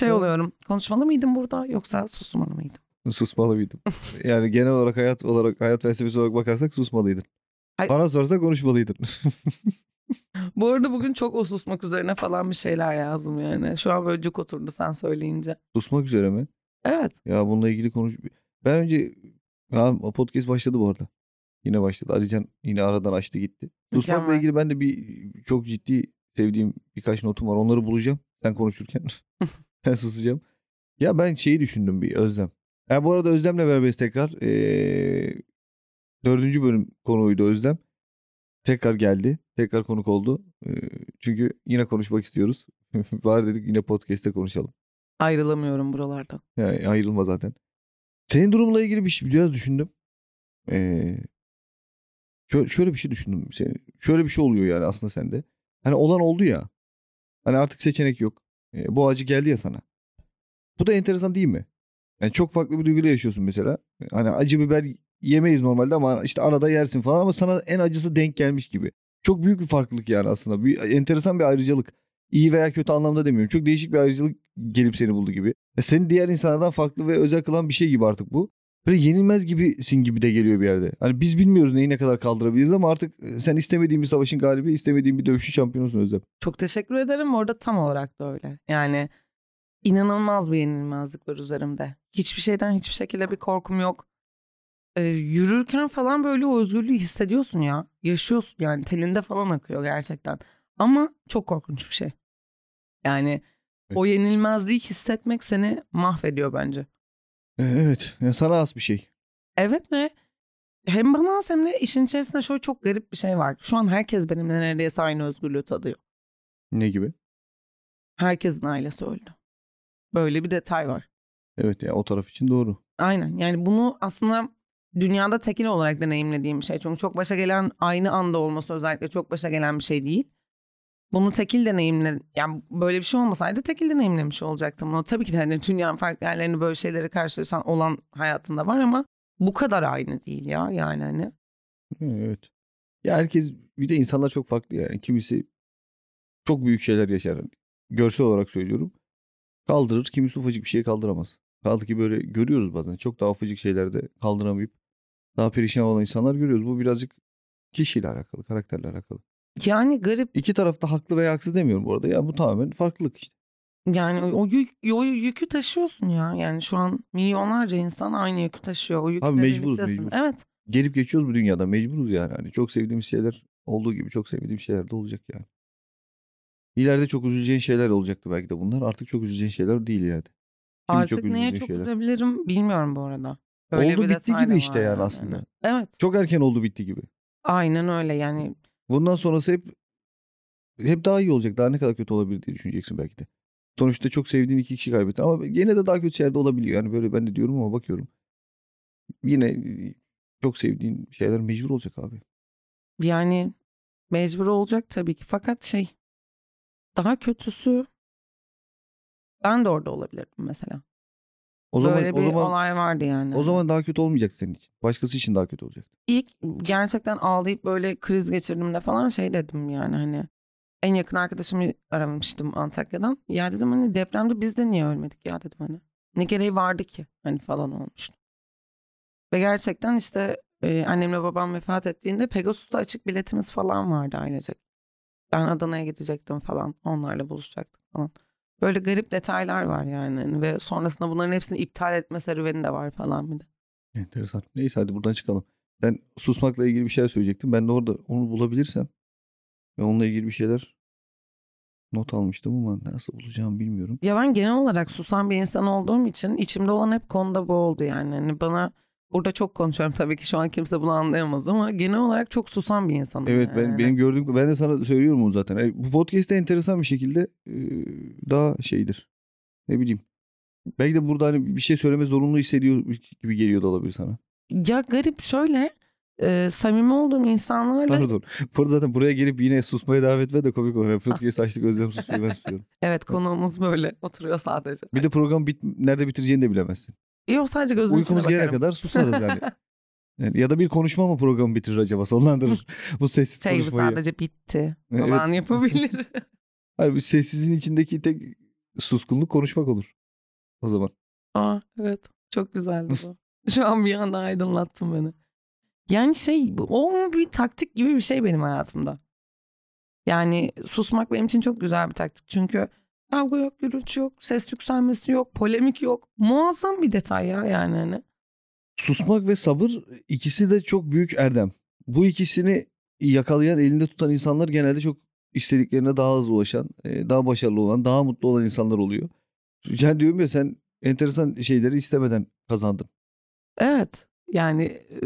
Şey oluyorum. Konuşmalı mıydım burada yoksa susmalı mıydım? Susmalı mıydım? yani genel olarak hayat olarak hayat felsefesi olarak bakarsak susmalıydın. Ay- Bana sorarsa konuşmalıydın. Bu arada bugün çok o susmak üzerine falan bir şeyler yazdım yani. Şu an böyle cuk oturdu sen söyleyince. Susmak üzere mi? Evet. Ya bununla ilgili konuş. Ben önce ya podcast başladı bu arada. Yine başladı. Alican yine aradan açtı gitti. Susmakla Mükemmel. ilgili ben de bir çok ciddi sevdiğim birkaç notum var. Onları bulacağım. Sen konuşurken. ben susacağım. Ya ben şeyi düşündüm bir Özlem. Ya bu arada Özlem'le beraberiz tekrar. Ee, dördüncü bölüm konuydu Özlem. Tekrar geldi. Tekrar konuk oldu. Ee, çünkü yine konuşmak istiyoruz. Var dedik yine podcast'te konuşalım. Ayrılamıyorum buralardan. Yani ayrılma zaten. Senin durumla ilgili bir şey biraz düşündüm. Ee, şöyle, bir şey düşündüm. Şöyle bir şey oluyor yani aslında sende. Hani olan oldu ya. Hani artık seçenek yok. Ee, bu acı geldi ya sana. Bu da enteresan değil mi? Yani çok farklı bir duyguyla yaşıyorsun mesela. Hani acı biber yemeyiz normalde ama işte arada yersin falan ama sana en acısı denk gelmiş gibi. Çok büyük bir farklılık yani aslında. Bir enteresan bir ayrıcalık. İyi veya kötü anlamda demiyorum. Çok değişik bir ayrıcalık gelip seni buldu gibi. E seni diğer insanlardan farklı ve özel kılan bir şey gibi artık bu. Böyle yenilmez gibisin gibi de geliyor bir yerde. Hani biz bilmiyoruz neyi ne kadar kaldırabiliriz ama artık sen istemediğin bir savaşın galibi, istemediğin bir dövüşün şampiyonusun Özlem. Çok teşekkür ederim. Orada tam olarak da öyle. Yani inanılmaz bir yenilmezlik var üzerimde. Hiçbir şeyden hiçbir şekilde bir korkum yok. Ee, yürürken falan böyle o özgürlüğü hissediyorsun ya. Yaşıyorsun yani teninde falan akıyor gerçekten. Ama çok korkunç bir şey. Yani o yenilmezliği hissetmek seni mahvediyor bence. E, Evet. Yani sana az bir şey. Evet ve hem bana az hem de işin içerisinde şöyle çok garip bir şey var. Şu an herkes benimle neredeyse aynı özgürlüğü tadıyor. Ne gibi? Herkesin ailesi öldü. Böyle bir detay var. Evet ya o taraf için doğru. Aynen yani bunu aslında dünyada tekil olarak deneyimlediğim bir şey. Çünkü çok başa gelen aynı anda olması özellikle çok başa gelen bir şey değil. Bunu tekil deneyimle yani böyle bir şey olmasaydı tekil deneyimlemiş olacaktım. Bunu tabii ki de hani dünyanın farklı yerlerini böyle şeyleri karşılaşan olan hayatında var ama bu kadar aynı değil ya yani hani. Evet. Ya herkes bir de insanlar çok farklı yani. Kimisi çok büyük şeyler yaşar. Görsel olarak söylüyorum. Kaldırır. Kimisi ufacık bir şey kaldıramaz. Kaldı ki böyle görüyoruz bazen. Çok daha ufacık şeylerde kaldıramayıp daha perişan olan insanlar görüyoruz. Bu birazcık kişiyle alakalı, karakterle alakalı. Yani garip İki taraf da haklı veya haksız demiyorum bu arada. Ya bu tamamen farklılık işte. yani o, yük, o yükü taşıyorsun ya. Yani şu an milyonlarca insan aynı yükü taşıyor. O yükle Abi mecburuz, birliktesin. mecbur. Evet. Gelip geçiyoruz bu dünyada. Mecburuz yani. Hani çok sevdiğimiz şeyler olduğu gibi çok sevmediğim şeyler de olacak yani. İleride çok üzüleceğin şeyler olacaktı belki de bunlar. Artık çok üzüleceğin şeyler değil ileride. Şimdi Artık neye üzüldüğün çok şeyler. üzülebilirim bilmiyorum bu arada. Oldu, bir bitti gibi işte var yani aslında. Evet. Çok erken oldu bitti gibi. Aynen öyle yani. Bundan sonrası hep hep daha iyi olacak. Daha ne kadar kötü olabilir diye düşüneceksin belki de. Sonuçta çok sevdiğin iki kişi kaybettin ama yine de daha kötü yerde olabiliyor. Yani böyle ben de diyorum ama bakıyorum. Yine e, çok sevdiğin şeyler mecbur olacak abi. Yani mecbur olacak tabii ki. Fakat şey daha kötüsü ben de orada olabilirdim mesela. O zaman Böyle bir o zaman olay vardı yani. o zaman daha kötü olmayacak senin için. Başkası için daha kötü olacak. ilk gerçekten ağlayıp böyle kriz geçirdiğimde falan şey dedim yani hani en yakın arkadaşımı aramıştım Antakya'dan. Ya dedim hani depremde biz de niye ölmedik ya dedim hani. Ne gereği vardı ki hani falan olmuştu. Ve gerçekten işte e, annemle babam vefat ettiğinde Pegasus'ta açık biletimiz falan vardı ailecek. Ben Adana'ya gidecektim falan onlarla buluşacaktık falan. Böyle garip detaylar var yani Hani ve sonrasında bunların hepsini iptal etme serüveni de var falan bir de. Enteresan. Neyse hadi buradan çıkalım. Ben susmakla ilgili bir şeyler söyleyecektim. Ben de orada onu bulabilirsem ve onunla ilgili bir şeyler not almıştım ama nasıl bulacağımı bilmiyorum. Ya ben genel olarak susan bir insan olduğum için içimde olan hep konuda bu oldu yani. Hani bana burada çok konuşuyorum tabii ki şu an kimse bunu anlayamaz ama genel olarak çok susan bir insanım. Evet ben yani. benim gördüğüm ben de sana söylüyorum onu zaten. E, Bu podcast'te enteresan bir şekilde e, daha şeydir. Ne bileyim. Belki de burada hani bir şey söyleme zorunlu hissediyor gibi geliyor da olabilir sana. Ya garip şöyle e, samimi olduğum insanlarla Pardon. Burada zaten buraya gelip yine susmaya davet etme de komik olur. Podcast açtık Özlem susmayı ben istiyorum. evet konuğumuz böyle oturuyor sadece. Bir de program bit nerede bitireceğini de bilemezsin. Yok sadece gözünün Uykumuz içine gelene bakarım. kadar susarız yani. Yani Ya da bir konuşma mı programı bitirir acaba? Sonlandırır bu sessiz Şey bu konuşmayı. sadece bitti Evet. falan yapabilir. Hayır, bu sessizliğin içindeki tek Suskunluk konuşmak olur. O zaman. Aa evet çok güzeldi bu. Şu an bir anda aydınlattın beni. Yani şey bu o bir taktik gibi bir şey benim hayatımda. Yani susmak benim için çok güzel bir taktik. Çünkü kavga yok, gürültü yok, ses yükselmesi yok, polemik yok. Muazzam bir detay ya yani hani. Susmak ve sabır ikisi de çok büyük erdem. Bu ikisini yakalayan, elinde tutan insanlar genelde çok istediklerine daha hızlı ulaşan, e, daha başarılı olan, daha mutlu olan insanlar oluyor. Yani diyorum ya sen enteresan şeyleri istemeden kazandın. Evet yani e,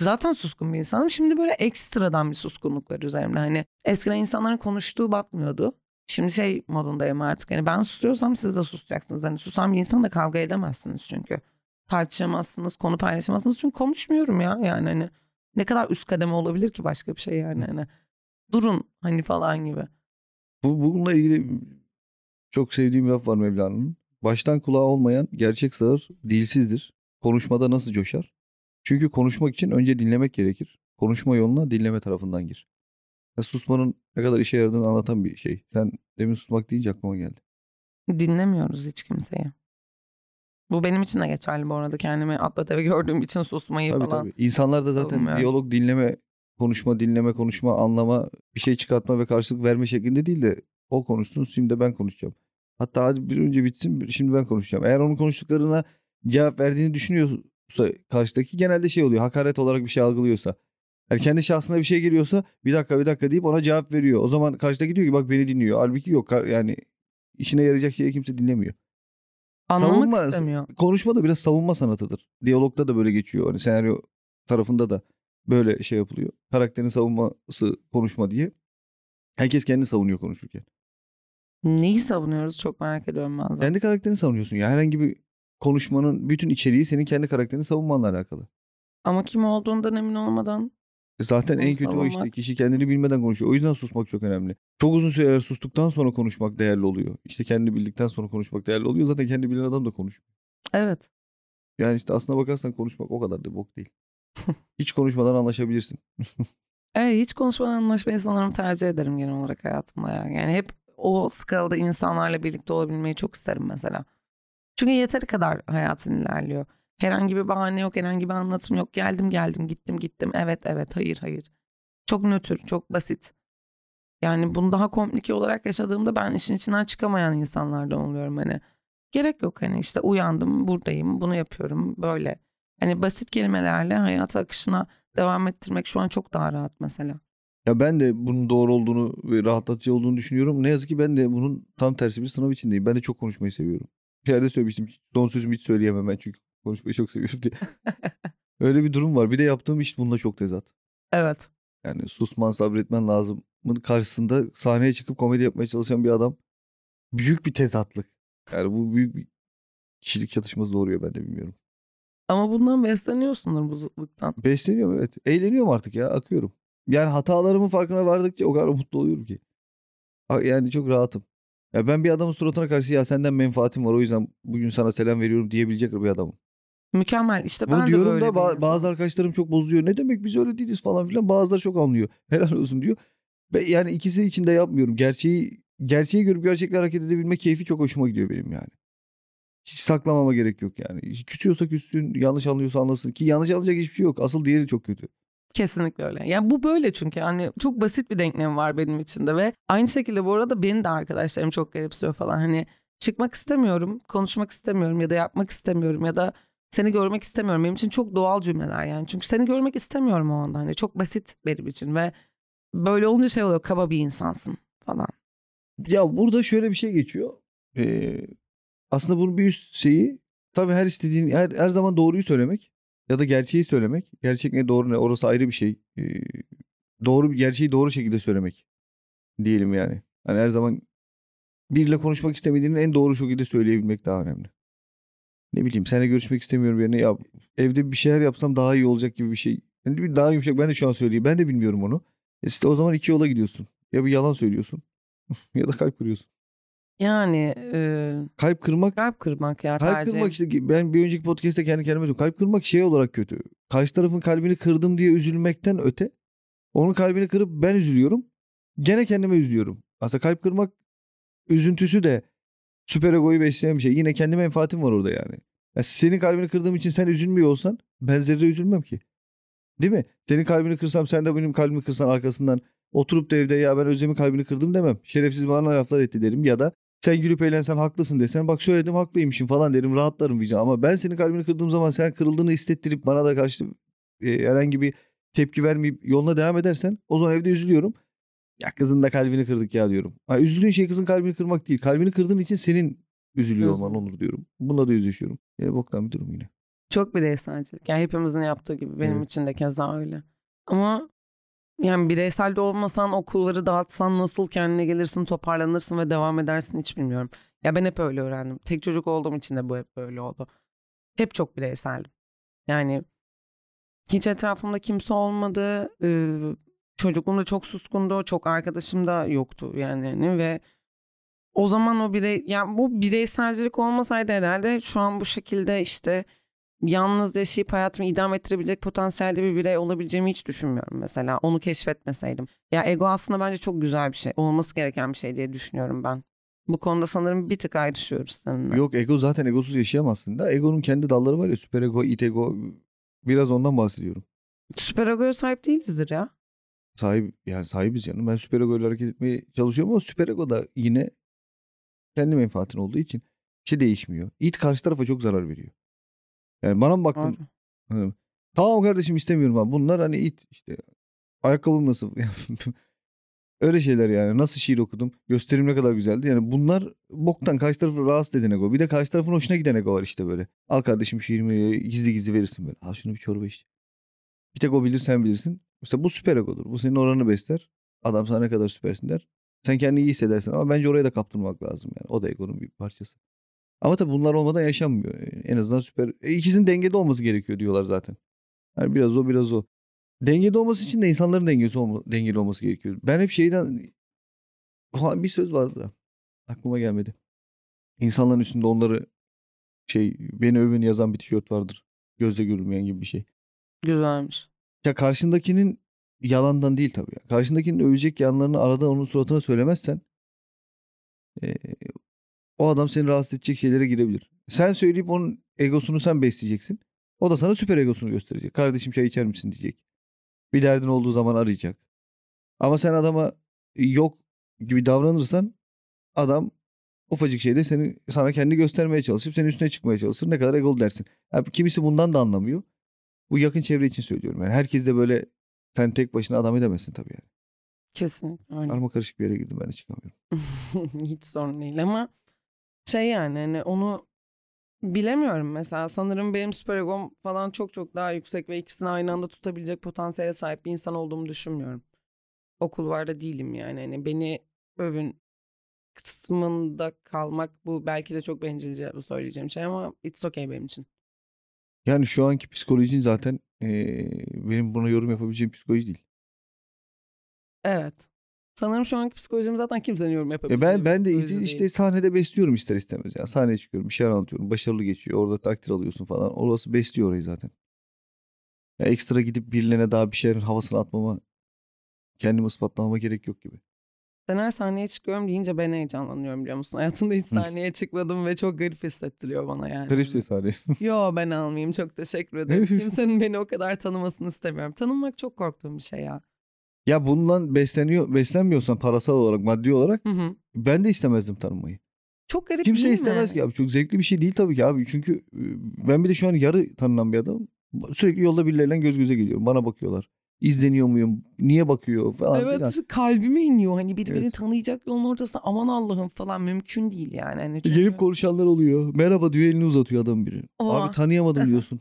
zaten suskun bir insanım. Şimdi böyle ekstradan bir suskunluk var üzerimde. Hani eskiden insanların konuştuğu batmıyordu. Şimdi şey modundayım artık. Hani ben susuyorsam siz de susacaksınız. Hani susan bir insanla kavga edemezsiniz çünkü. Tartışamazsınız, konu paylaşamazsınız. Çünkü konuşmuyorum ya yani hani. Ne kadar üst kademe olabilir ki başka bir şey yani hani. Durun hani falan gibi. Bu bununla ilgili çok sevdiğim laf var Mevlana'nın. Baştan kulağı olmayan gerçek sağır dilsizdir. Konuşmada nasıl coşar? Çünkü konuşmak için önce dinlemek gerekir. Konuşma yoluna dinleme tarafından gir. Ya susmanın ne kadar işe yaradığını anlatan bir şey. Sen demin susmak deyince aklıma geldi. Dinlemiyoruz hiç kimseyi. Bu benim için de geçerli bu arada. Kendimi atlat eve gördüğüm için susmayı Tabii falan. tabii. İnsanlar da zaten savunmuyorum. diyalog dinleme, konuşma, dinleme, konuşma, anlama, bir şey çıkartma ve karşılık verme şeklinde değil de o konuşsun şimdi de ben konuşacağım. Hatta hadi bir önce bitsin şimdi ben konuşacağım. Eğer onun konuştuklarına cevap verdiğini düşünüyorsa karşıdaki genelde şey oluyor. Hakaret olarak bir şey algılıyorsa. Yani kendi şahsına bir şey geliyorsa bir dakika bir dakika deyip ona cevap veriyor. O zaman karşıdaki diyor ki bak beni dinliyor. Halbuki yok yani işine yarayacak şeyi kimse dinlemiyor. Anlamak Savunma- istemiyor. Konuşma da biraz savunma sanatıdır. Diyalogda da böyle geçiyor. Hani senaryo tarafında da böyle şey yapılıyor. Karakterin savunması konuşma diye. Herkes kendini savunuyor konuşurken. Neyi savunuyoruz çok merak ediyorum bazen. Kendi karakterini savunuyorsun ya. Herhangi bir konuşmanın bütün içeriği senin kendi karakterini savunmanla alakalı. Ama kim olduğundan emin olmadan Zaten en kötü o işte. Kişi kendini bilmeden konuşuyor. O yüzden susmak çok önemli. Çok uzun süreler sustuktan sonra konuşmak değerli oluyor. İşte kendini bildikten sonra konuşmak değerli oluyor. Zaten kendi bilen adam da konuşuyor. evet Yani işte aslına bakarsan konuşmak o kadar da bok değil. Hiç konuşmadan anlaşabilirsin. Evet hiç konuşmadan anlaşmayı sanırım tercih ederim genel olarak hayatımda ya. Yani hep o skalada insanlarla birlikte olabilmeyi çok isterim mesela. Çünkü yeteri kadar hayatın ilerliyor. Herhangi bir bahane yok, herhangi bir anlatım yok. Geldim geldim, gittim gittim. Evet evet, hayır hayır. Çok nötr, çok basit. Yani bunu daha komplike olarak yaşadığımda ben işin içinden çıkamayan insanlardan oluyorum hani. Gerek yok hani işte uyandım, buradayım, bunu yapıyorum böyle. Hani basit kelimelerle hayat akışına devam ettirmek şu an çok daha rahat mesela. Ya ben de bunun doğru olduğunu ve rahatlatıcı olduğunu düşünüyorum. Ne yazık ki ben de bunun tam tersi bir sınav içindeyim. Ben de çok konuşmayı seviyorum. Bir yerde söylemiştim. Son sözümü hiç söyleyemem ben çünkü konuşmayı çok seviyorum diye. Öyle bir durum var. Bir de yaptığım iş bununla çok tezat. Evet. Yani susman sabretmen lazımın karşısında sahneye çıkıp komedi yapmaya çalışan bir adam. Büyük bir tezatlık. Yani bu büyük bir kişilik çatışması doğuruyor ben de bilmiyorum. Ama bundan besleniyorsundur bu zıtlıktan. Besleniyorum evet. Eğleniyorum artık ya akıyorum. Yani hatalarımın farkına vardıkça o kadar mutlu oluyorum ki. Yani çok rahatım. Ya ben bir adamın suratına karşı ya senden menfaatim var o yüzden bugün sana selam veriyorum diyebilecek bir adamım. Mükemmel. İşte Bunu ben de diyorum böyle da ba- bazı arkadaşlarım çok bozuyor. Ne demek biz öyle değiliz falan filan. Bazıları çok anlıyor. Helal olsun diyor. Ve yani ikisi için de yapmıyorum. Gerçeği gerçeği görüp gerçekle hareket edebilme keyfi çok hoşuma gidiyor benim yani. Hiç saklamama gerek yok yani. Küsüyorsa küssün, yanlış anlıyorsa anlasın. Ki yanlış anlayacak hiçbir şey yok. Asıl diğeri çok kötü. Kesinlikle öyle. Yani bu böyle çünkü hani çok basit bir denklem var benim içinde ve aynı şekilde bu arada benim de arkadaşlarım çok garipsiyor falan. Hani çıkmak istemiyorum, konuşmak istemiyorum ya da yapmak istemiyorum ya da seni görmek istemiyorum. Benim için çok doğal cümleler yani. Çünkü seni görmek istemiyorum o anda. Hani çok basit benim için ve böyle olunca şey oluyor kaba bir insansın falan. Ya burada şöyle bir şey geçiyor. Ee, aslında bunun bir üst şeyi tabii her istediğin her, her zaman doğruyu söylemek ya da gerçeği söylemek. Gerçek ne doğru ne orası ayrı bir şey. Ee, doğru gerçeği doğru şekilde söylemek diyelim yani. Hani her zaman biriyle konuşmak istemediğinin en doğru şekilde söyleyebilmek daha önemli. Ne bileyim seninle görüşmek istemiyorum yerine ya evde bir şeyler yapsam daha iyi olacak gibi bir şey. Yani bir daha yumuşak ben de şu an söyleyeyim. Ben de bilmiyorum onu. E işte o zaman iki yola gidiyorsun. Ya bir yalan söylüyorsun ya da kalp kırıyorsun. Yani e, Kalp kırmak kalp kırmak ya kalp tercihim. kırmak işte ben bir önceki podcast'te kendi kendime söyledim. Kalp kırmak şey olarak kötü. Karşı tarafın kalbini kırdım diye üzülmekten öte onun kalbini kırıp ben üzülüyorum. Gene kendime üzülüyorum. Aslında kalp kırmak üzüntüsü de süper egoyu besleyen bir şey. Yine kendi menfaatim var orada yani. Ya senin kalbini kırdığım için sen üzülmüyor olsan ben zerre üzülmem ki. Değil mi? Senin kalbini kırsam sen de benim kalbimi kırsan arkasından oturup da evde ya ben Özlem'in kalbini kırdım demem. Şerefsiz bana laflar etti derim ya da sen gülüp eğlensen haklısın desen bak söyledim haklıymışım falan derim rahatlarım vicdan. Ama ben senin kalbini kırdığım zaman sen kırıldığını hissettirip bana da karşı e, herhangi bir tepki vermeyip yoluna devam edersen o zaman evde üzülüyorum. Ya kızın da kalbini kırdık ya diyorum. Ha, üzüldüğün şey kızın kalbini kırmak değil. Kalbini kırdığın için senin üzülüyor olman olur diyorum. Bununla da yüzleşiyorum. Ya boktan bir durum yine. Çok bireyselcilik. Yani hepimizin yaptığı gibi benim Evet. için de keza öyle. Ama yani bireysel de olmasan okulları dağıtsan nasıl kendine gelirsin toparlanırsın ve devam edersin hiç bilmiyorum. Ya ben hep öyle öğrendim. Tek çocuk olduğum için de bu hep böyle oldu. Hep çok bireyseldim. Yani hiç etrafımda kimse olmadı. Ee, çocukluğumda çok suskundu. Çok arkadaşım da yoktu yani hani ve o zaman o birey yani bu bireyselcilik olmasaydı herhalde şu an bu şekilde işte yalnız yaşayıp hayatımı idam ettirebilecek potansiyelde bir birey olabileceğimi hiç düşünmüyorum mesela. Onu keşfetmeseydim. Ya ego aslında bence çok güzel bir şey. Olması gereken bir şey diye düşünüyorum ben. Bu konuda sanırım bir tık ayrışıyoruz seninle. Yok ego zaten egosuz yaşayamazsın da. Egonun kendi dalları var ya süper ego, it ego. Biraz ondan bahsediyorum. Süper egoya sahip değilizdir ya. Sahip yani sahibiz canım. Ben süper ego ile hareket etmeye çalışıyorum ama süper ego da yine kendi menfaatin olduğu için bir şey değişmiyor. It karşı tarafa çok zarar veriyor. Yani bana mı baktın? Hani, tamam kardeşim istemiyorum abi. Bunlar hani it işte. Ayakkabım nasıl? Öyle şeyler yani. Nasıl şiir okudum? Gösterim ne kadar güzeldi. Yani bunlar boktan karşı tarafı rahatsız eden ego. Bir de karşı tarafın hoşuna giden ego var işte böyle. Al kardeşim şiirimi gizli gizli verirsin böyle. Al şunu bir çorba iç. Bir tek o bilir sen bilirsin. Mesela bu süper egodur. Bu senin oranını besler. Adam sana ne kadar süpersin der. Sen kendini iyi hissedersin ama bence oraya da kaptırmak lazım yani. O da egonun bir parçası. Ama tabii bunlar olmadan yaşanmıyor. En azından süper. E, ikisinin dengede olması gerekiyor diyorlar zaten. Yani biraz o biraz o. Dengede olması için de insanların dengesi olma, dengeli olması gerekiyor. Ben hep şeyden bir söz vardı da aklıma gelmedi. İnsanların üstünde onları şey beni övün yazan bir tişört vardır. Gözle görülmeyen gibi bir şey. Güzelmiş. Ya karşındakinin yalandan değil tabii. ya. Karşındakinin övecek yanlarını arada onun suratına söylemezsen eee, o adam seni rahatsız edecek şeylere girebilir. Sen söyleyip onun egosunu sen besleyeceksin. O da sana süper egosunu gösterecek. Kardeşim çay içer misin diyecek. Bir derdin olduğu zaman arayacak. Ama sen adama yok gibi davranırsan adam ufacık şeyde seni sana kendi göstermeye çalışıp senin üstüne çıkmaya çalışır. Ne kadar egolu dersin. Yani kimisi bundan da anlamıyor. Bu yakın çevre için söylüyorum. Yani herkes de böyle sen tek başına adam edemezsin tabii yani. Kesinlikle öyle. Karma karışık bir yere girdim ben de çıkamıyorum. Hiç sorun değil ama şey yani hani onu bilemiyorum mesela sanırım benim süper egom falan çok çok daha yüksek ve ikisini aynı anda tutabilecek potansiyele sahip bir insan olduğumu düşünmüyorum. O kulvarda değilim yani hani beni övün kısmında kalmak bu belki de çok bencilce bu söyleyeceğim şey ama it's okay benim için. Yani şu anki psikolojin zaten eee, benim buna yorum yapabileceğim psikoloji değil. Evet. Sanırım şu anki psikolojim zaten kimsenin yorum Ya yapabileceği ben ben de değil. işte sahnede besliyorum ister istemez. Yani sahneye çıkıyorum, bir şeyler anlatıyorum, başarılı geçiyor. Orada takdir alıyorsun falan. Orası besliyor orayı zaten. Ya ekstra gidip birilerine daha bir şeylerin havasını atmama, kendimi ispatlamama gerek yok gibi. Sen her sahneye çıkıyorum deyince ben heyecanlanıyorum biliyor musun? Hayatımda hiç sahneye çıkmadım ve çok garip hissettiriyor bana yani. Garip sahne. Yo ben almayayım çok teşekkür ederim. Kimsenin beni o kadar tanımasını istemiyorum. Tanınmak çok korktuğum bir şey ya. Ya bundan besleniyor, beslenmiyorsan parasal olarak, maddi olarak Hı hı. ben de istemezdim tanınmayı. Çok garip Kimse değil istemez mi? ki abi. Çok zevkli bir şey değil tabii ki abi. Çünkü ben bir de şu an yarı tanınan bir adamım. Sürekli yolda birileriyle göz göze geliyorum. Bana bakıyorlar. İzleniyor muyum? Niye bakıyor falan Evet filan. şu kalbime iniyor. Hani biri beni Evet. tanıyacak yolun ortasında aman Allah'ım falan mümkün değil yani. Hani çünkü... Gelip konuşanlar oluyor. Merhaba diyor elini uzatıyor adam biri. Aa. Abi tanıyamadım diyorsun.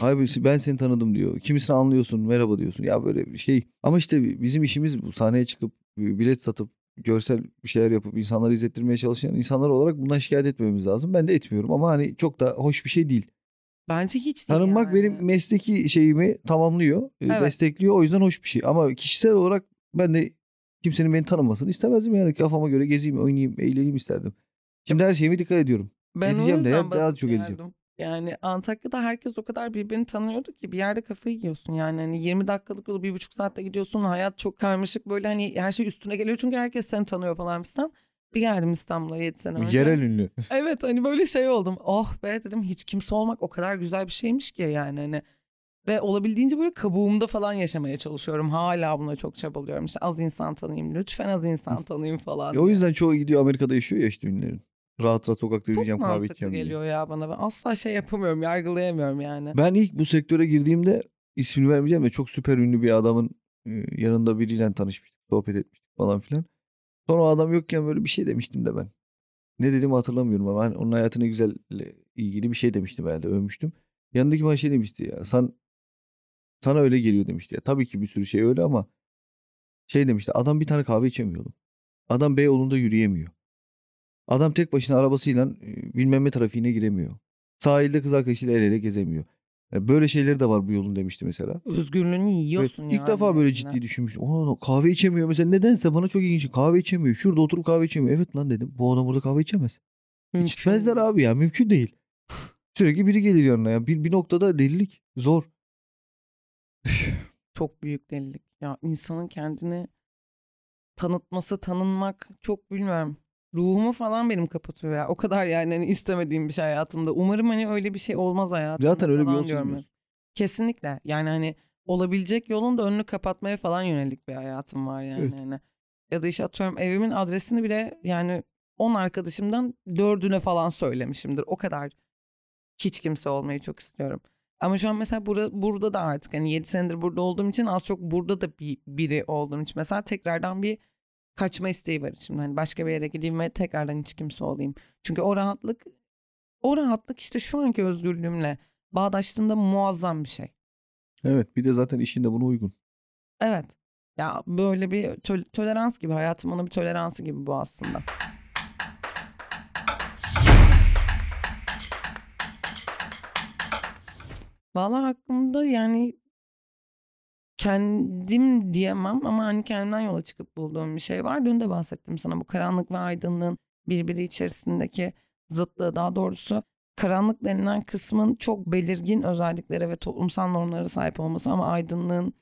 Abi ben seni tanıdım diyor. Kimisini anlıyorsun merhaba diyorsun. Ya böyle bir şey. Ama işte bizim işimiz bu. Sahneye çıkıp bilet satıp görsel bir şeyler yapıp insanları izlettirmeye çalışan insanlar olarak bundan şikayet etmemiz lazım. Ben de etmiyorum ama hani çok da hoş bir şey değil. Bence hiç değil Tanınmak yani. benim mesleki şeyimi tamamlıyor, e, Evet. destekliyor. O yüzden hoş bir şey. Ama kişisel olarak ben de kimsenin beni tanımasını istemezdim yani. Kafama göre gezeyim, oynayayım, eğleneyim isterdim. Şimdi her şeyime dikkat ediyorum. Ben Edeceğim de ya, daha çok edeceğim. Yani Antakya'da herkes o kadar birbirini tanıyordu ki bir yerde kafayı yiyorsun yani. Hani 20 dakikalık yolu bir buçuk saatte gidiyorsun. Hayat çok karmaşık böyle hani her şey üstüne geliyor çünkü herkes seni tanıyor falan fistan. Bir geldim İstanbul'a 7 sene önce. Yerel ünlü. Evet hani böyle şey oldum. Oh be dedim hiç kimse olmak o kadar güzel bir şeymiş ki yani hani. Ve olabildiğince böyle kabuğumda falan yaşamaya çalışıyorum. Hala buna çok çabalıyorum. İşte az insan tanıyayım lütfen az insan tanıyayım falan. E, o yüzden çoğu gidiyor Amerika'da yaşıyor ya işte ünlülerin. Rahat rahat sokakta çok yürüyeceğim kahve mantıklı içeceğim diye. geliyor ya bana. Ben asla şey yapamıyorum yargılayamıyorum yani. Ben ilk bu sektöre girdiğimde ismini vermeyeceğim de çok süper ünlü bir adamın e, yanında biriyle tanışmıştık, sohbet etmiştik falan filan. Sonra o adam yokken böyle bir şey demiştim de ben. Ne dediğimi hatırlamıyorum ama hani onun hayatına güzel ilgili bir şey demiştim herhalde övmüştüm. Yanındaki bana şey demişti ya sen sana öyle geliyor demişti ya. Tabii ki bir sürü şey öyle ama şey demişti adam bir tane kahve içemiyordu. Adam Beyoğlu'nda yürüyemiyor. Adam tek başına arabasıyla bilmem ne trafiğine giremiyor. Sahilde kız arkadaşıyla el ele gezemiyor. Yani böyle şeyleri de var bu yolun demişti mesela. Özgürlüğünü Evet, yiyorsun yani. ilk defa böyle ciddi düşünmüştüm. Aa, kahve içemiyor mesela nedense bana çok ilginç. Kahve içemiyor. Şurada oturup kahve içemiyor. Evet lan dedim. Bu adam burada kahve içemez. Mümkün İçmezler abi ya mümkün değil. Sürekli biri gelir yanına ya. Bir, bir noktada delilik zor. Çok büyük delilik. Ya insanın kendini tanıtması, tanınmak çok bilmiyorum. Ruhumu falan benim kapatıyor ya. O kadar yani hani istemediğim bir şey hayatımda. Umarım hani öyle bir şey olmaz hayatımda. Zaten öyle bir yol çizmiyorsun. Kesinlikle. Yani hani olabilecek yolun da önünü kapatmaya falan yönelik bir hayatım var yani. Evet. Hani. Ya da işte atıyorum evimin adresini bile yani 10 arkadaşımdan dördüne falan söylemişimdir. O kadar hiç kimse olmayı çok istiyorum. Ama şu an mesela bura, burada da artık hani 7 senedir burada olduğum için az çok burada da bir biri olduğum için mesela tekrardan bir kaçma isteği var içimde. Hani başka bir yere gideyim ve tekrardan hiç kimse olayım. Çünkü o rahatlık o rahatlık işte şu anki özgürlüğümle bağdaştığında muazzam bir şey. Evet bir de zaten işin de buna uygun. Evet. Ya böyle bir tol- tolerans gibi hayatım bir toleransı gibi bu aslında. Vallahi hakkımda yani kendim diyemem ama hani kendimden yola çıkıp bulduğum bir şey var. Dün de bahsettim sana bu karanlık ve aydınlığın birbiri içerisindeki zıtlığı daha doğrusu karanlık denilen kısmın çok belirgin özelliklere ve toplumsal normlara sahip olması ama aydınlığın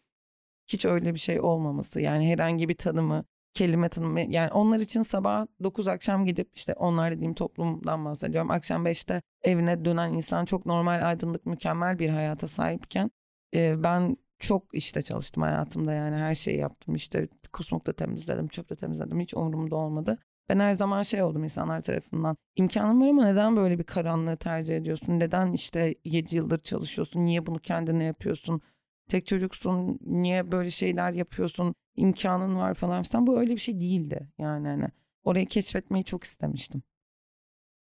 hiç öyle bir şey olmaması. Yani herhangi bir tanımı, kelime tanımı yani onlar için sabah 9 akşam gidip işte onlar dediğim toplumdan bahsediyorum. Akşam 5'te evine dönen insan çok normal, aydınlık, mükemmel bir hayata sahipken ben çok işte çalıştım hayatımda yani her şeyi yaptım. İşte kusmukta temizledim, çöpte temizledim. Hiç umurumda olmadı. Ben her zaman şey oldum insanlar tarafından. İmkanım var ama neden böyle bir karanlığı tercih ediyorsun? Neden işte 7 yıldır çalışıyorsun? Niye bunu kendine yapıyorsun? Tek çocuksun. Niye böyle şeyler yapıyorsun? İmkanın var falan. Sen bu öyle bir şey değildi. Yani hani orayı keşfetmeyi çok istemiştim.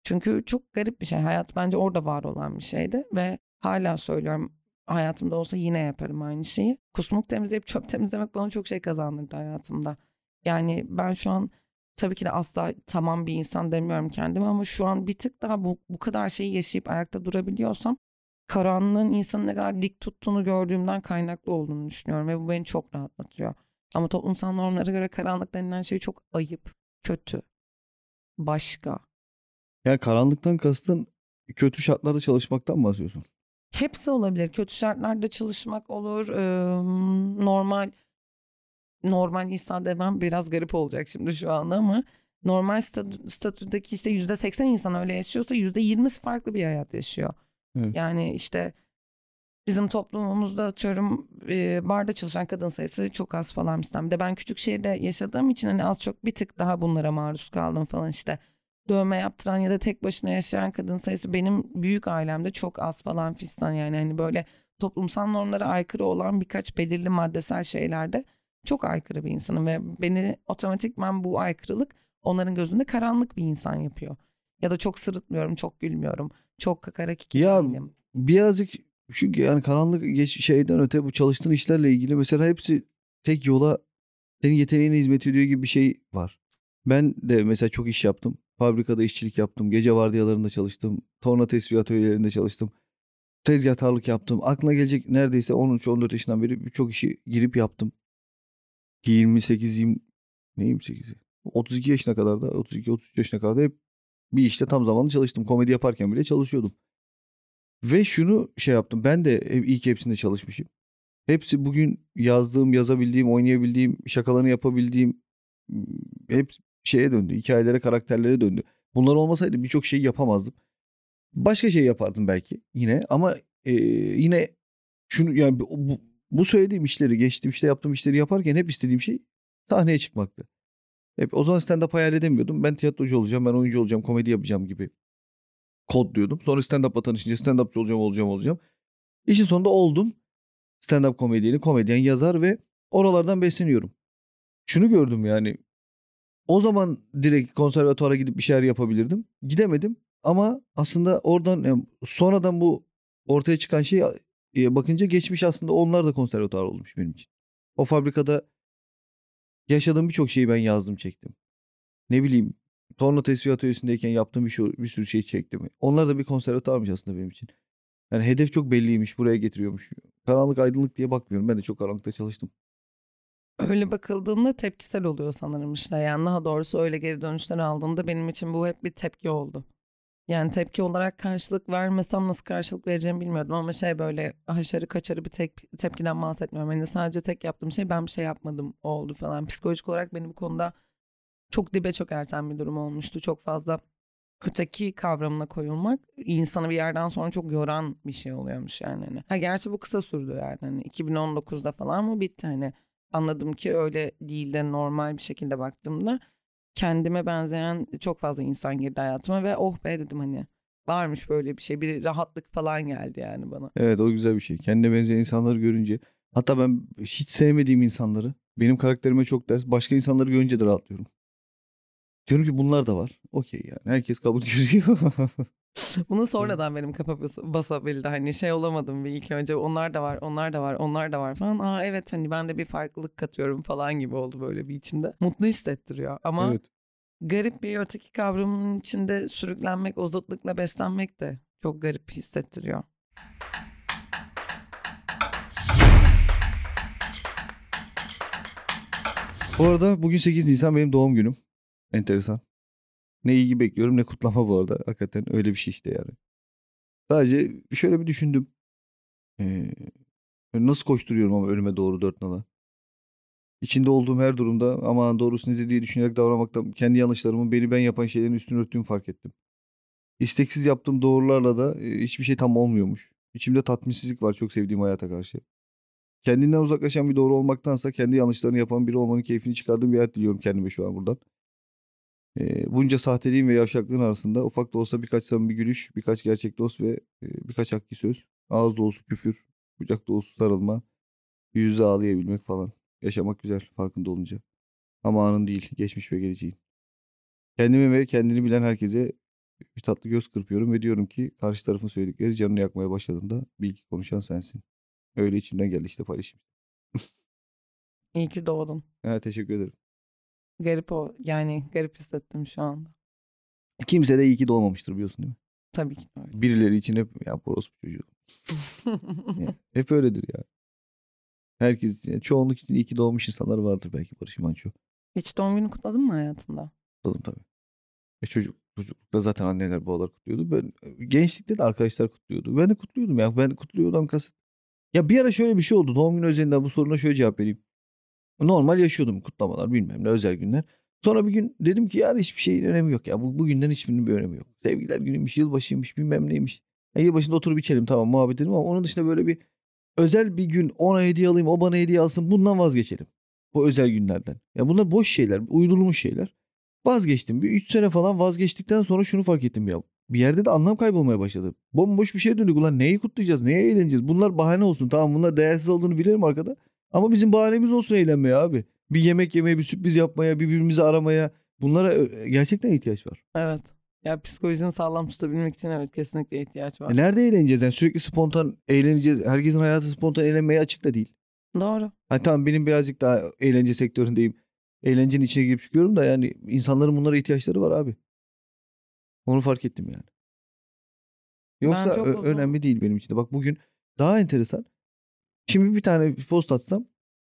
Çünkü çok garip bir şey. Hayat bence orada var olan bir şeydi ve hala söylüyorum hayatımda olsa yine yaparım aynı şeyi. Kusmuk temizleyip çöp temizlemek bana çok şey kazandırdı hayatımda. Yani ben şu an tabii ki de asla tamam bir insan demiyorum kendime ama şu an bir tık daha bu, bu kadar şeyi yaşayıp ayakta durabiliyorsam karanlığın insanı ne kadar dik tuttuğunu gördüğümden kaynaklı olduğunu düşünüyorum ve bu beni çok rahatlatıyor. Ama toplumsal normlara göre karanlık denilen şey çok ayıp, kötü, başka. Yani karanlıktan kastın kötü şartlarda çalışmaktan mı bahsediyorsun? Hepsi olabilir. Kötü şartlarda çalışmak olur. eee, normal normal insan demem biraz garip olacak şimdi şu anda ama normal statü, statüdeki işte yüzde seksen insan öyle yaşıyorsa yüzde yirmisi farklı bir hayat yaşıyor. Evet. Yani işte bizim toplumumuzda atıyorum e, barda çalışan kadın sayısı çok az falan de ben küçük şehirde yaşadığım için hani az çok bir tık daha bunlara maruz kaldım falan işte. Dövme yaptıran ya da tek başına yaşayan kadın sayısı benim büyük ailemde çok az falan fistan yani hani böyle toplumsal normlara aykırı olan birkaç belirli maddesel şeylerde çok aykırı bir insanım ve beni otomatikman bu aykırılık onların gözünde karanlık bir insan yapıyor. Ya da çok sırıtmıyorum, çok gülmüyorum, çok kakarak iki Ya değilim. birazcık şu yani karanlık geç şeyden öte bu çalıştığın işlerle ilgili mesela hepsi tek yola senin yeteneğine hizmet ediyor gibi bir şey var. Ben de mesela çok iş yaptım. Fabrikada işçilik yaptım. Gece vardiyalarında çalıştım. Torna tesviye atölyelerinde çalıştım. Tezgahtarlık yaptım. Aklına gelecek neredeyse 13-14 yaşından beri birçok işi girip yaptım. 28 20 ne 28'i? 32 yaşına kadar da 32 33 yaşına kadar da hep bir işte tam zamanlı çalıştım. Komedi yaparken bile çalışıyordum. Ve şunu şey yaptım. Ben de ilk hepsinde çalışmışım. Hepsi bugün yazdığım, yazabildiğim, oynayabildiğim, şakalarını yapabildiğim, hep şeye döndü. Hikayelere, karakterlere döndü. Bunlar olmasaydı birçok şeyi yapamazdım. Başka şey yapardım belki yine ama e, yine şunu yani bu, bu, söylediğim işleri, geçtiğim işte yaptığım işleri yaparken hep istediğim şey sahneye çıkmaktı. Hep o zaman stand-up hayal edemiyordum. Ben tiyatrocu olacağım, ben oyuncu olacağım, komedi yapacağım gibi kod diyordum. Sonra stand-up'la tanışınca stand-upçı olacağım, olacağım, olacağım. İşin sonunda oldum. Stand-up komedyeni, komedyen, yazar ve oralardan besleniyorum. Şunu gördüm yani. O zaman direkt konservatuara gidip bir şeyler yapabilirdim. Gidemedim ama aslında oradan yani sonradan bu ortaya çıkan şey e, bakınca geçmiş aslında onlar da konservatuar olmuş benim için. O fabrikada yaşadığım birçok şeyi ben yazdım çektim. Ne bileyim torna tesviye atölyesindeyken yaptığım bir, şey, bir sürü şey çektim. Onlar da bir konservatuarmış aslında benim için. Yani hedef çok belliymiş buraya getiriyormuş. Karanlık aydınlık diye bakmıyorum. Ben de çok karanlıkta çalıştım. Öyle bakıldığında tepkisel oluyor sanırım işte. Yani daha doğrusu öyle geri dönüşler aldığında benim için bu hep bir tepki oldu. Yani tepki olarak karşılık vermesem nasıl karşılık vereceğimi bilmiyordum ama şey böyle haşarı kaçarı bir tek, tepkiden bahsetmiyorum. Yani sadece tek yaptığım şey ben bir şey yapmadım oldu falan. Psikolojik olarak beni bu konuda çok dibe çok erten bir durum olmuştu. Çok fazla öteki kavramına koyulmak insanı bir yerden sonra çok yoran bir şey oluyormuş yani. Hani. Ha gerçi bu kısa sürdü yani. Hani 2019'da falan mı bitti hani. Anladım ki öyle değil de normal bir şekilde baktığımda kendime benzeyen çok fazla insan girdi hayatıma ve oh be dedim hani varmış böyle bir şey bir rahatlık falan geldi yani bana. Evet o güzel bir şey. Kendine benzeyen insanları görünce hatta ben hiç sevmediğim insanları benim karakterime çok ders başka insanları görünce de rahatlıyorum. Diyorum ki bunlar da var. Okey yani herkes kabul görüyor. Bunu sonradan benim kafa basabildi. Hani şey olamadım bir ilk önce onlar da var, onlar da var, onlar da var falan. Aa evet hani ben de bir farklılık katıyorum falan gibi oldu böyle bir içimde. Mutlu hissettiriyor ama evet. garip bir öteki kavramının içinde sürüklenmek, o zıtlıkla beslenmek de çok garip hissettiriyor. Bu arada bugün 8 Nisan benim doğum günüm. Enteresan. Ne ilgi bekliyorum ne kutlama bu arada. Hakikaten öyle bir şey işte yani. Sadece şöyle bir düşündüm. Ee, nasıl koşturuyorum ama ölüme doğru dört nala. İçinde olduğum her durumda ama doğrusu ne diye düşünerek davranmaktan kendi yanlışlarımın beni ben yapan şeylerin üstünü örttüğümü fark ettim. İsteksiz yaptığım doğrularla da hiçbir şey tam olmuyormuş. İçimde tatminsizlik var çok sevdiğim hayata karşı. Kendinden uzaklaşan bir doğru olmaktansa kendi yanlışlarını yapan biri olmanın keyfini çıkardığım bir hayat diliyorum kendime şu an buradan. E, bunca sahteliğin ve yavşaklığın arasında ufak da olsa birkaç samimi gülüş, birkaç gerçek dost ve e, birkaç hakki söz, ağız dolusu küfür, kucak dolusu sarılma, yüz yüze ağlayabilmek falan. Yaşamak güzel farkında olunca. Ama anın değil, geçmiş ve geleceğin. Kendimi ve kendini bilen herkese bir tatlı göz kırpıyorum ve diyorum ki karşı tarafın söyledikleri canını yakmaya başladığında bilgi konuşan sensin. Öyle içimden geldi işte paylaşayım. İyi ki doğdun. Evet teşekkür ederim. Garip o. Yani garip hissettim şu anda. Kimse de iyi ki doğmamıştır biliyorsun değil mi? Tabii ki öyle. Birileri için hep ya orospu çocuğu. yani, hep öyledir ya. Herkes, yani çoğunluk için iyi ki doğmuş insanlar vardır belki Barış Manço. Hiç doğum günü kutladın mı hayatında? Kutladım tabii. E çocuk, çocuklukta zaten anneler babalar kutluyordu. Ben gençlikte de arkadaşlar kutluyordu. Ben de kutluyordum ya. Ben kutluyordum kasıt. Ya bir ara şöyle bir şey oldu. Doğum günü özelinde bu soruna şöyle cevap vereyim. Normal yaşıyordum kutlamalar bilmem ne özel günler. Sonra bir gün dedim ki yani hiçbir şeyin önemi yok ya. Bu, bugünden hiçbirinin bir önemi yok. Sevgiler günüymüş, yılbaşıymış, bilmem neymiş. Yani yılbaşında oturup içelim tamam muhabbet edelim ama onun dışında böyle bir özel bir gün ona hediye alayım, o bana hediye alsın bundan vazgeçelim. Bu özel günlerden. Ya bunlar boş şeyler, uydurulmuş şeyler. Vazgeçtim. Bir 3 sene falan vazgeçtikten sonra şunu fark ettim ya. Bir yerde de anlam kaybolmaya başladı. Bomboş bir şey döndük. Ulan neyi kutlayacağız? Neye eğleneceğiz? Bunlar bahane olsun. Tamam bunlar değersiz olduğunu bilirim arkada. Ama bizim bahanemiz olsun eğlenmeye abi. Bir yemek yemeye, bir sürpriz yapmaya, birbirimizi aramaya. Bunlara gerçekten ihtiyaç var. Evet. Ya psikolojini sağlam tutabilmek için evet kesinlikle ihtiyaç var. E nerede eğleneceğiz? Yani sürekli spontan eğleneceğiz. Herkesin hayatı spontan eğlenmeye açık da değil. Doğru. Hani tamam benim birazcık daha eğlence sektöründeyim. Eğlencenin içine girip çıkıyorum da yani insanların bunlara ihtiyaçları var abi. Onu fark ettim yani. Yoksa ö- önemli değil benim için de. Bak bugün daha enteresan. Şimdi bir tane post atsam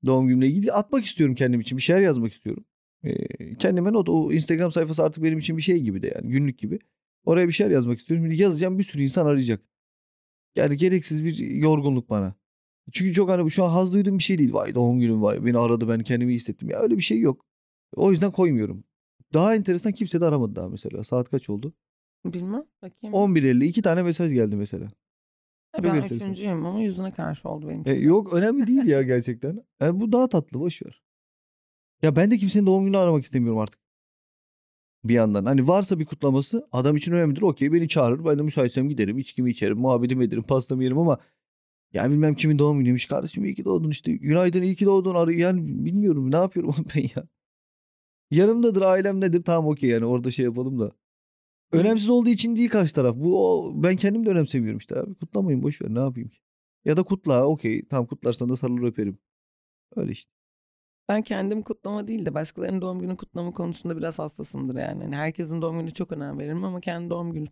doğum günümle ilgili atmak istiyorum kendim için. Bir şeyler yazmak istiyorum. Ee, kendime not o Instagram sayfası artık benim için bir şey gibi de yani günlük gibi. Oraya bir şeyler yazmak istiyorum. Şimdi yazacağım bir sürü insan arayacak. Yani gereksiz bir yorgunluk bana. Çünkü çok hani şu an haz duyduğum bir şey değil. Vay doğum günüm vay beni aradı ben kendimi iyi hissettim. Ya öyle bir şey yok. O yüzden koymuyorum. daha enteresan kimse de aramadı daha mesela. Saat kaç oldu? Bilmem. Bakayım. 11.50 iki tane mesaj geldi mesela. Çok ben enteresan. üçüncüyüm ama yüzüne karşı oldu benim. E, yok önemli değil ya gerçekten. Yani bu daha tatlı boş ver. Ya ben de kimsenin doğum gününü aramak istemiyorum artık. Bir yandan. Hani varsa bir kutlaması adam için önemlidir. Okey beni çağırır. Ben de müsaitsem giderim. içkimi içerim. Muhabbetimi ederim. Pastamı yerim ama ya bilmem kimin doğum günüymüş. Kardeşim iyi ki doğdun işte. Günaydın iyi ki doğdun. Arı yani bilmiyorum ne yapıyorum ben ya. Yanımdadır ailem nedir tamam okey yani orada şey yapalım da. Önemsiz olduğu için değil karşı taraf. Bu o, ben kendim de önemsemiyorum işte abi. Kutlamayın boş ver ne yapayım ki. Ya da kutla okey tamam kutlarsan da sarılır öperim. Öyle işte. Ben kendim kutlama değil de başkalarının doğum günü kutlama konusunda biraz hassasımdır yani. Hani herkesin doğum günü çok önem veririm ama kendi doğum günü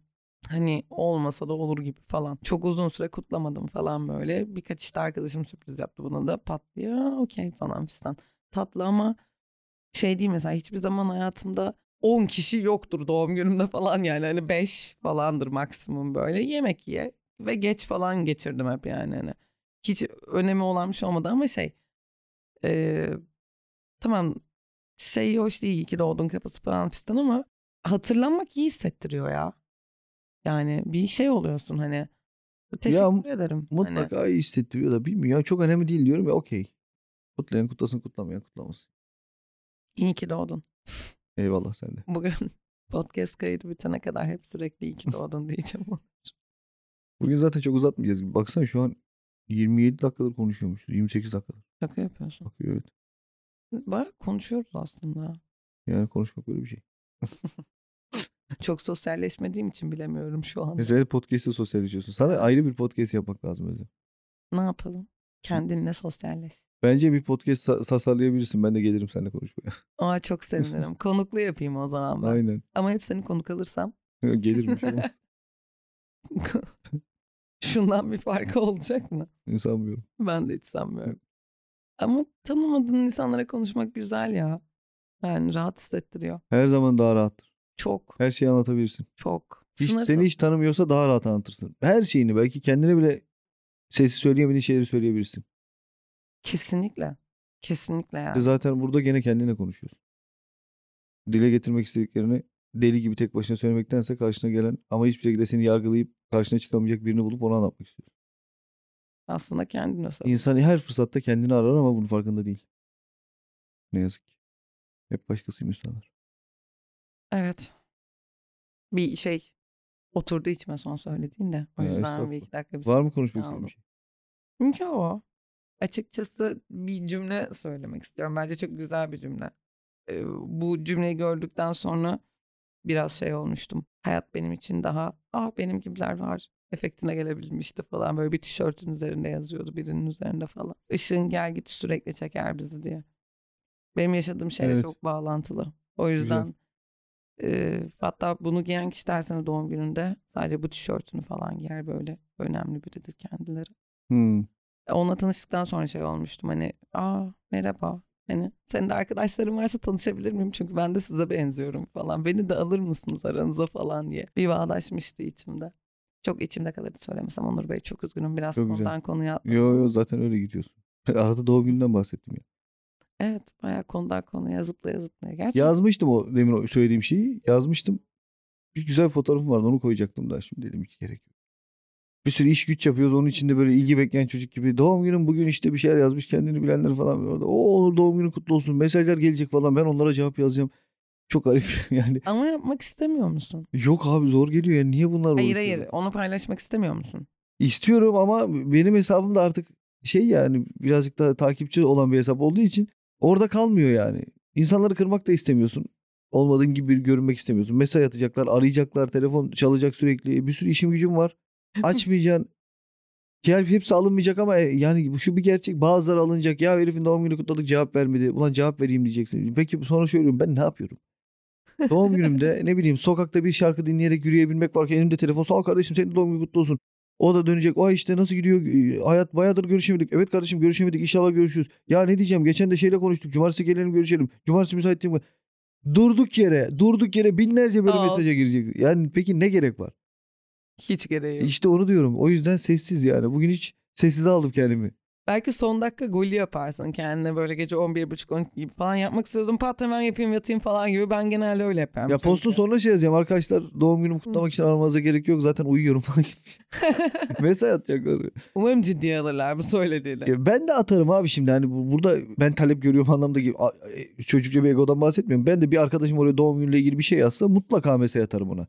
hani olmasa da olur gibi falan. Çok uzun süre kutlamadım falan böyle. Birkaç işte arkadaşım sürpriz yaptı buna da patlıyor. Okey falan fistan. Tatlı ama şey değil mesela hiçbir zaman hayatımda 10 kişi yoktur doğum günümde falan yani. Hani 5 falandır maksimum böyle. Yemek ye ve geç falan geçirdim hep yani. Hani hiç önemi olan bir şey olmadı ama şey eee tamam şey hoş değil ki doğdun kapısı falan fistan ama hatırlanmak iyi hissettiriyor ya. Yani bir şey oluyorsun hani. Teşekkür ederim. Hani, Mutlaka iyi hissettiriyor da bilmiyorum. Ya çok önemli değil diyorum ya okey. Kutlayan kutlasın kutlamayan kutlamasın. iyi ki doğdun. Eyvallah sen de. Bugün podcast kaydı bitene kadar hep sürekli iyi ki doğdun diyeceğim. Bugün zaten çok uzatmayacağız. Baksana şu an 27 dakikadır konuşuyormuşuz. 28 dakikadır. Şaka yapıyorsun. Bakıyor evet. Bayağı konuşuyoruz aslında. Yani konuşmak böyle bir şey. Çok sosyalleşmediğim için bilemiyorum şu anda. Mesela podcast'te sosyalleşiyorsun. Sana ayrı bir podcast yapmak lazım Özlem. Ne yapalım? Kendinle sosyalleş. Bence bir podcast sa- tasarlayabilirsin. Ben de gelirim seninle konuşmaya. Aa çok sevinirim. Konuklu yapayım o zaman ben. Aynen. Ama hep seni konuk alırsam Gelirim. Şundan bir farkı olacak mı? Sanmıyorum. Ben de hiç sanmıyorum. Ama tanımadığın insanlara konuşmak güzel ya. Yani rahat hissettiriyor. Her zaman daha rahattır. Çok, Her şeyi anlatabilirsin. çok. Hiç, seni hiç tanımıyorsa daha rahat anlatırsın. Her şeyini belki kendine bile sesi söyleyemediğin şeyleri söyleyebilirsin. Kesinlikle. Kesinlikle yani. zaten burada gene kendine konuşuyorsun. Dile getirmek istediklerini deli gibi tek başına söylemektense karşına gelen ama hiçbir şekilde seni yargılayıp karşına çıkamayacak birini bulup onu anlatmak istiyorsun. Aslında kendine sor. İnsan her fırsatta kendini arar ama bunun farkında değil. Ne yazık ki. Hep başkasıymış sanır. Evet. Bir şey oturdu içime son söylediğinde. O Ya, yüzden bir estağfurullah. iki dakika bir Var mı konuşmak istediğin bir şey? Yo. Açıkçası bir cümle söylemek istiyorum. Bence çok güzel bir cümle. Bu cümleyi gördükten sonra biraz şey olmuştum. Hayat benim için daha ah benim gibiler var efektine gelebilmişti falan. Böyle bir tişörtün üzerinde yazıyordu birinin üzerinde falan. Işığın gel git sürekli çeker bizi diye. Benim yaşadığım şeyle Evet. çok bağlantılı. O Güzel. yüzden e, hatta bunu giyen kişi dersene doğum gününde sadece bu tişörtünü falan giyer böyle önemli biridir kendileri. Hmm. Onunla tanıştıktan sonra şey olmuştum hani aa merhaba hani senin de arkadaşların varsa tanışabilir miyim çünkü ben de size benziyorum falan beni de alır mısınız aranıza falan diye bir bağdaşmıştı içimde. Çok içimde kalırdı söylemesem Onur Bey çok üzgünüm biraz Çok güzel. konudan konuya atladım. Yo yo zaten öyle gidiyorsun. Arada doğum gününden bahsettim ya. Evet bayağı konudan konuya zıplaya zıplaya gerçekten. Yazmıştım o demin o söylediğim şeyi. Yazmıştım. Bir güzel fotoğrafım vardı onu koyacaktım da şimdi dedim ki gerek yok. Bir sürü iş güç yapıyoruz onun içinde böyle ilgi bekleyen çocuk gibi. Doğum günüm bugün işte bir şeyler yazmış kendini bilenler falan. Orada, o olur doğum günün kutlu olsun mesajlar gelecek falan ben onlara cevap yazacağım. Çok garip yani. Ama yapmak istemiyor musun? Yok abi zor geliyor ya niye bunlar Hayır hayır onu paylaşmak istemiyor musun? İstiyorum ama benim hesabım da artık şey yani birazcık daha takipçi olan bir hesap olduğu için orada kalmıyor yani. İnsanları kırmak da istemiyorsun. Olmadığın gibi görünmek istemiyorsun. Mesaj atacaklar, arayacaklar, telefon çalacak sürekli. Bir sürü işim gücüm var. Açmayacaksın. Gel hepsi alınmayacak ama e, yani bu şu bir gerçek. Bazıları alınacak. Ya herifin doğum günü kutladık cevap vermedi. Ulan cevap vereyim diyeceksin. Peki sonra söylüyorum ben ne yapıyorum? Doğum günümde ne bileyim sokakta bir şarkı dinleyerek yürüyebilmek varken elimde telefon. Sağ ol kardeşim senin doğum günün kutlu olsun. O da dönecek. Ay işte nasıl gidiyor? Ee, Hayat bayağıdır görüşemedik. Evet kardeşim görüşemedik. İnşallah görüşürüz. Ya ne diyeceğim? Geçen de şeyle konuştuk. Cumartesi gelelim görüşelim. Cumartesi müsait değilim. Durduk yere, durduk yere binlerce böyle mesaja girecek. Yani peki ne gerek var? Hiç gereği yok. İşte onu diyorum. O yüzden sessiz yani. Bugün hiç sessize aldım kendimi. Belki son dakika golü yaparsın kendine böyle gece 11.30-12 gibi falan yapmak istiyordum. Pat hemen yapayım yatayım falan gibi. Ben genelde öyle yaparım. Ya postun sonuna şey yazacağım. Arkadaşlar doğum günümü kutlamak için aramanıza gerek yok. Zaten uyuyorum falan gibi. Mesaj atacaklar. Umarım ciddiye alırlar bu söylediğini. Ya ben de atarım abi şimdi hani bu- burada ben talep görüyorum anlamda gibi A- e, çocukça bir egodan bahsetmiyorum. Ben de bir arkadaşım oraya doğum günüyle ilgili bir şey yazsa mutlaka mesaj atarım ona.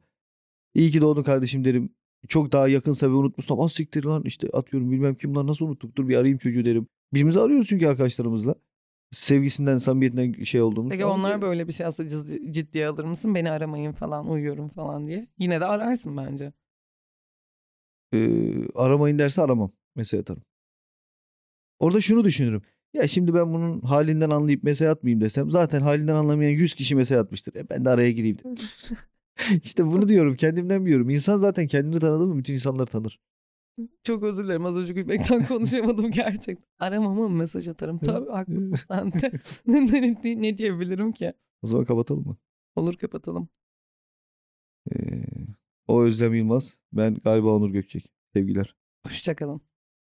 İyi ki doğdun kardeşim derim. Çok daha yakınsa ve unutmuşsam az siktir lan işte atıyorum bilmem kim lan nasıl unuttuk dur bir arayayım çocuğu derim. Birbirimizi arıyoruz çünkü arkadaşlarımızla. Sevgisinden samimiyetinden şey olduğumuz. Peki onlar böyle bir şey aslında ciddi- ciddiye alır mısın? Beni aramayın falan uyuyorum falan diye. Yine de ararsın bence. e, aramayın derse aramam. Mesaj atarım. Orada şunu düşünürüm. Ya şimdi ben bunun halinden anlayıp mesaj atmayayım desem zaten halinden anlamayan 100 kişi mesaj atmıştır. E ben de araya gireyim. işte bunu diyorum kendimden biliyorum. İnsan zaten kendini tanıdı mı bütün insanları tanır. Çok özür dilerim az önce gülmekten konuşamadım gerçekten. Aramam ama mesaj atarım. Tabii haklısın sen de. ne, ne- ne diyebilirim ki? O zaman kapatalım mı? Olur kapatalım. Ee, o Özlem Yılmaz. Ben galiba Onur Gökçek. Sevgiler. Hoşçakalın.